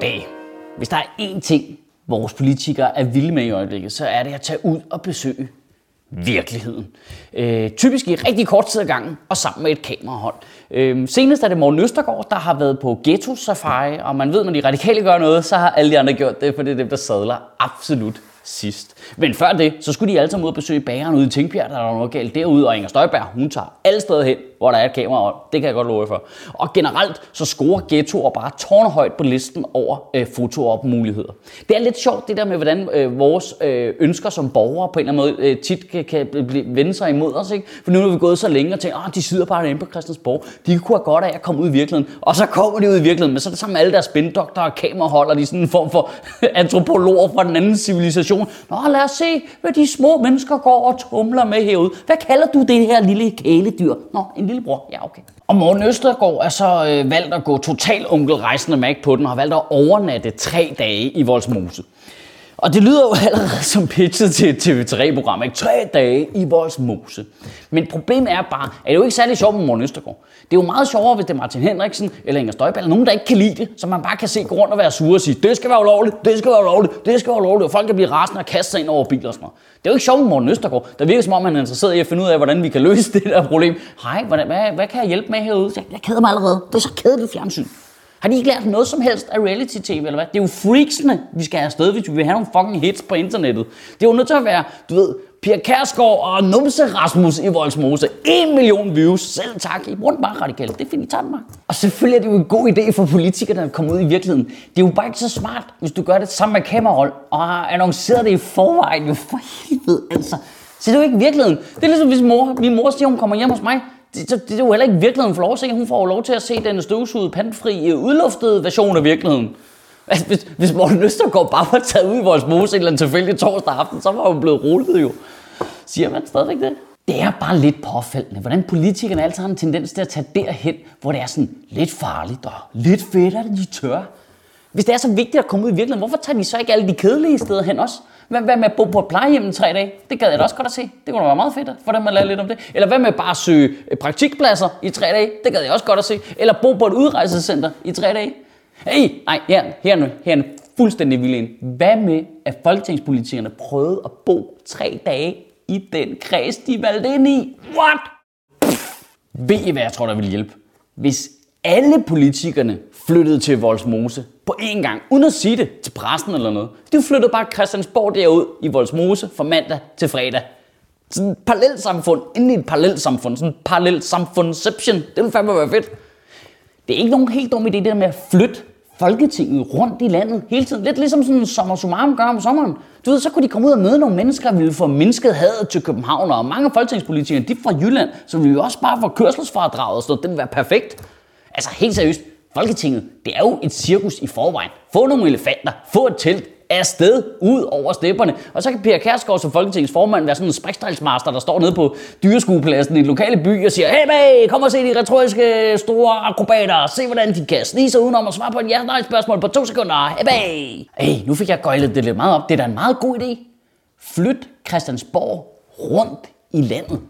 Goddag. Hvis der er én ting, vores politikere er vilde med i øjeblikket, så er det at tage ud og besøge virkeligheden. Øh, typisk i rigtig kort tid ad gangen, og sammen med et kamerahold. Øh, senest er det Morten Østergaard, der har været på Ghetto Safari, og man ved, når de radikale gør noget, så har alle de andre gjort det, for det er dem, der sadler absolut sidst. Men før det, så skulle de alle sammen ud og besøge bageren ude i Tingbjerg, der er noget galt derude, og Inger Støjberg, hun tager alle steder hen, hvor der er et kamera, det kan jeg godt love for. Og generelt, så scorer ghettoer bare tårnhøjt på listen over øh, fotoopmuligheder. Det er lidt sjovt det der med, hvordan øh, vores øh, ønsker som borgere på en eller anden måde øh, tit kan, kan blive, vende sig imod os. Ikke? For nu er vi gået så længe og tænkt, at de sidder bare inde på Christiansborg. De kunne have godt af at komme ud i virkeligheden. Og så kommer de ud i virkeligheden, men så er det sammen med alle deres spindoktorer og kameraholder, de er sådan en form for antropologer fra den anden civilisation. Nå, lad os se, hvad de små mennesker går og tumler med herude. Hvad kalder du det her lille kæledyr? Nå, en lillebror. Ja, okay. Og Morten Østergaard er så øh, valgt at gå total onkelrejsende med på den og har valgt at overnatte tre dage i Voldsmose. Og det lyder jo allerede som pitchet til et TV3-program, ikke? Tre dage i vores mose. Men problemet er bare, at det er jo ikke særlig sjovt med Morten Østergaard. Det er jo meget sjovere, hvis det er Martin Henriksen eller Inger Støjberg, eller nogen, der ikke kan lide det, så man bare kan se gå rundt og være sur og sige, det skal være ulovligt, det skal være ulovligt, det skal være ulovligt, og folk kan blive rasende og kaste sig ind over biler og sådan noget. Det er jo ikke sjovt med Morten Østergaard. Der virker som om, han er interesseret i at finde ud af, hvordan vi kan løse det der problem. Hej, hvad, hvad, hvad kan jeg hjælpe med herude? Jeg, jeg keder mig allerede. Det er så kedeligt fjernsyn. Har de ikke lært noget som helst af reality-tv, eller hvad? Det er jo freaksene, vi skal have afsted, hvis vi vil have nogle fucking hits på internettet. Det er jo nødt til at være, du ved, Pia Kærsgaard og Numse Rasmus i Voldsmose. 1 million views. Selv tak. I bruger den bare radikalt. Det finder I tager mig. Og selvfølgelig er det jo en god idé for politikerne at komme ud i virkeligheden. Det er jo bare ikke så smart, hvis du gør det sammen med kamerahold og har annonceret det i forvejen. Jo for helvede, altså. Så det er jo ikke virkeligheden. Det er ligesom hvis mor, min mor siger, hun kommer hjem hos mig det, det, det er jo heller ikke virkeligheden for lov at se. Hun får lov til at se den støvsugede, pandfri, øh, udluftede version af virkeligheden. Altså, hvis, hvis Morten Østergaard bare var taget ud i vores mose en eller anden tilfældig torsdag aften, så var hun blevet rullet jo. Siger man stadigvæk det? Det er bare lidt påfaldende, hvordan politikerne altid har en tendens til at tage derhen, hvor det er sådan lidt farligt og lidt fedt, at de tør. Hvis det er så vigtigt at komme ud i virkeligheden, hvorfor tager de så ikke alle de kedelige steder hen også? Hvad, hvad med at bo på et plejehjem i tre dage? Det gad jeg da også godt at se. Det kunne da være meget fedt for dem at lære lidt om det. Eller hvad med bare at søge øh, praktikpladser i tre dage? Det gad jeg også godt at se. Eller bo på et udrejsecenter i tre dage? Hey, nej, her, her nu, her nu. Fuldstændig vild Hvad med, at folketingspolitikerne prøvede at bo tre dage i den kreds, de valgte ind i? What? Pff, ved I, hvad jeg tror, der vil hjælpe? Hvis alle politikerne flyttede til Volsmose på én gang, uden at sige det til pressen eller noget. De flyttede bare Christiansborg derud i Volsmose fra mandag til fredag. Sådan et parallelt samfund, inden i et parallelt samfund, sådan et parallelt samfundception. Det ville fandme være fedt. Det er ikke nogen helt dum idé, det der med at flytte Folketinget rundt i landet hele tiden. Lidt ligesom sådan en sommer summarum gør om sommeren. Du ved, så kunne de komme ud og møde nogle mennesker, der ville få mindsket hadet til København, og mange folketingspolitikere, de er fra Jylland, så ville vi også bare få kørselsfradraget og sådan noget. Det ville være perfekt. Altså helt seriøst, Folketinget, det er jo et cirkus i forvejen. Få nogle elefanter, få et telt, afsted ud over stepperne. Og så kan Pia Kærsgaard som Folketingets formand være sådan en sprækstejlsmaster, der står nede på dyreskuepladsen i den lokale by og siger, hey bag, kom og se de retoriske store akrobater, se hvordan de kan snige sig udenom og svare på en ja-nej spørgsmål på to sekunder. Hey bag. Hey, nu fik jeg gøjlet det lidt meget op. Det er da en meget god idé. Flyt Christiansborg rundt i landet.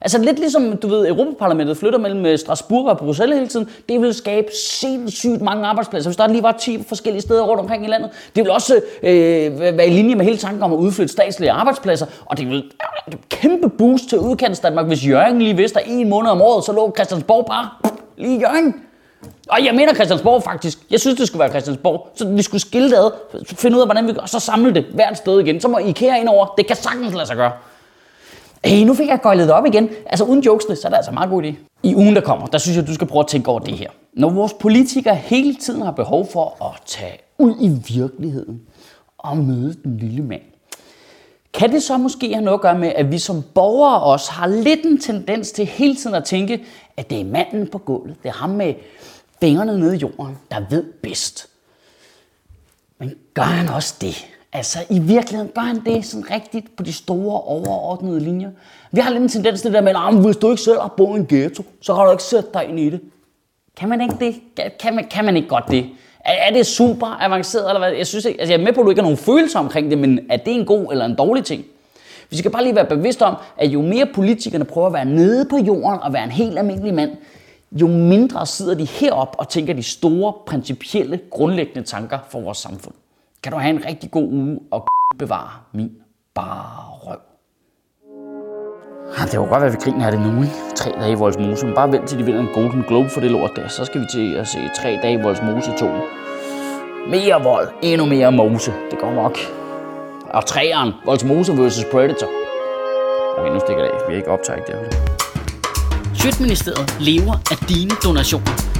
Altså lidt ligesom, du ved, Europaparlamentet flytter mellem øh, Strasbourg og Bruxelles hele tiden. Det vil skabe sindssygt mange arbejdspladser. Hvis der lige var 10 forskellige steder rundt omkring i landet. Det vil også øh, være i linje med hele tanken om at udflytte statslige arbejdspladser. Og det vil øh, kæmpe boost til udkants Danmark, hvis Jørgen lige vidste, at en måned om året, så lå Christiansborg bare lige i Jørgen. Og jeg mener Christiansborg faktisk. Jeg synes, det skulle være Christiansborg. Så vi skulle skille det ad, finde ud af, hvordan vi gør, og så samle det hvert sted igen. Så må IKEA ind over. Det kan sagtens lade sig gøre. Hey, nu fik jeg gøjlet op igen. Altså uden jokesene, så er det altså meget god idé. I ugen, der kommer, der synes jeg, du skal prøve at tænke over det her. Når vores politikere hele tiden har behov for at tage ud i virkeligheden og møde den lille mand, kan det så måske have noget at gøre med, at vi som borgere også har lidt en tendens til hele tiden at tænke, at det er manden på gulvet, det er ham med fingrene nede i jorden, der ved bedst. Men gør han også det? Altså i virkeligheden gør han det sådan rigtigt på de store overordnede linjer. Vi har lidt en tendens til det der med, at hvis du ikke selv har boet i en ghetto, så har du ikke sat dig ind i det. Kan man ikke det? Kan man, kan man ikke godt det? Er, er det super avanceret, eller hvad? Jeg, synes ikke, altså jeg er med på, at du ikke har nogen følelser omkring det, men er det en god eller en dårlig ting? Vi skal bare lige være bevidst om, at jo mere politikerne prøver at være nede på jorden og være en helt almindelig mand, jo mindre sidder de herop og tænker de store, principielle, grundlæggende tanker for vores samfund. Kan du have en rigtig god uge og bevare min bare røv. Ja, det var godt være, vi griner af det nu, ikke? Tre dage i Voldsmose. Men bare vent til de vinder en Golden Globe for det lort der. Så skal vi til at se tre dage i Voldsmose 2. Mere vold, endnu mere mose. Det går nok. Og træeren, Voldsmose vs. Predator. Okay, nu stikker det af. Vi er ikke optaget der. Sjøtministeriet lever af dine donationer.